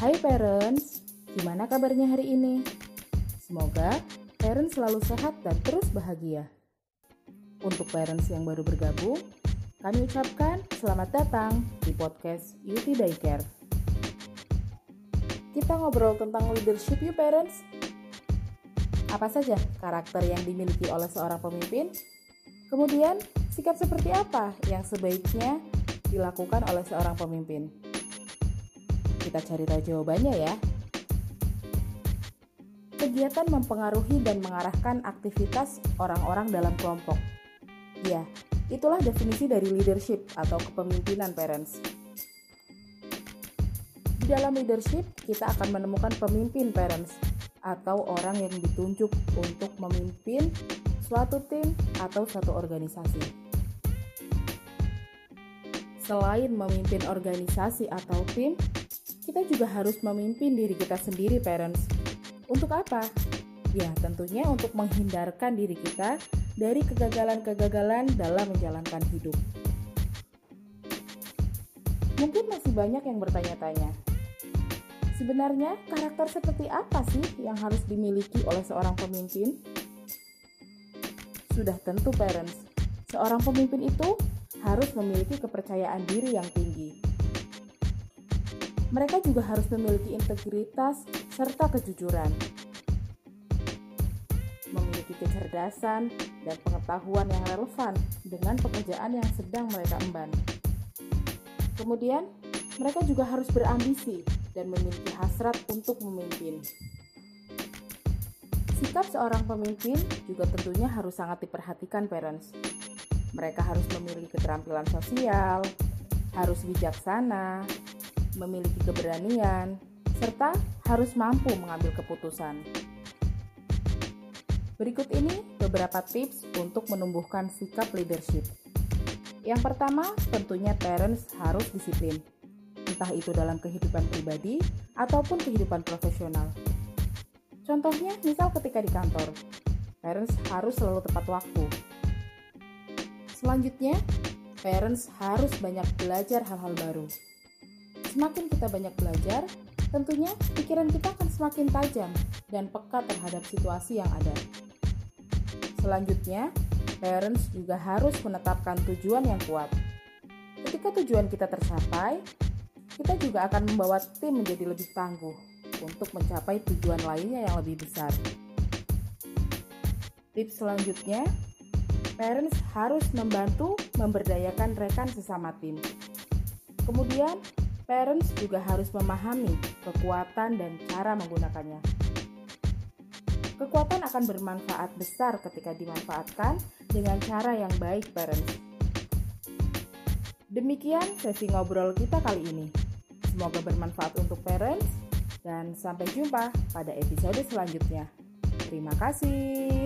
parents, gimana kabarnya hari ini? Semoga parents selalu sehat dan terus bahagia. Untuk parents yang baru bergabung, kami ucapkan selamat datang di podcast Yuti Daycare. Kita ngobrol tentang leadership you parents. Apa saja karakter yang dimiliki oleh seorang pemimpin? Kemudian, sikap seperti apa yang sebaiknya dilakukan oleh seorang pemimpin? Kita cari tahu jawabannya ya. Kegiatan mempengaruhi dan mengarahkan aktivitas orang-orang dalam kelompok. Ya, itulah definisi dari leadership atau kepemimpinan parents. Di dalam leadership, kita akan menemukan pemimpin parents atau orang yang ditunjuk untuk memimpin suatu tim atau suatu organisasi. Selain memimpin organisasi atau tim, kita juga harus memimpin diri kita sendiri, parents. Untuk apa? Ya, tentunya untuk menghindarkan diri kita dari kegagalan-kegagalan dalam menjalankan hidup. Mungkin masih banyak yang bertanya-tanya, sebenarnya karakter seperti apa sih yang harus dimiliki oleh seorang pemimpin? Sudah tentu, parents, seorang pemimpin itu harus memiliki kepercayaan diri yang tinggi mereka juga harus memiliki integritas serta kejujuran, memiliki kecerdasan dan pengetahuan yang relevan dengan pekerjaan yang sedang mereka emban. Kemudian, mereka juga harus berambisi dan memiliki hasrat untuk memimpin. Sikap seorang pemimpin juga tentunya harus sangat diperhatikan parents. Mereka harus memiliki keterampilan sosial, harus bijaksana, memiliki keberanian, serta harus mampu mengambil keputusan. Berikut ini beberapa tips untuk menumbuhkan sikap leadership. Yang pertama, tentunya parents harus disiplin, entah itu dalam kehidupan pribadi ataupun kehidupan profesional. Contohnya, misal ketika di kantor, parents harus selalu tepat waktu. Selanjutnya, parents harus banyak belajar hal-hal baru. Semakin kita banyak belajar, tentunya pikiran kita akan semakin tajam dan peka terhadap situasi yang ada. Selanjutnya, parents juga harus menetapkan tujuan yang kuat. Ketika tujuan kita tercapai, kita juga akan membawa tim menjadi lebih tangguh untuk mencapai tujuan lainnya yang lebih besar. Tips selanjutnya, parents harus membantu memberdayakan rekan sesama tim. Kemudian, parents juga harus memahami kekuatan dan cara menggunakannya. Kekuatan akan bermanfaat besar ketika dimanfaatkan dengan cara yang baik, parents. Demikian sesi ngobrol kita kali ini. Semoga bermanfaat untuk parents, dan sampai jumpa pada episode selanjutnya. Terima kasih.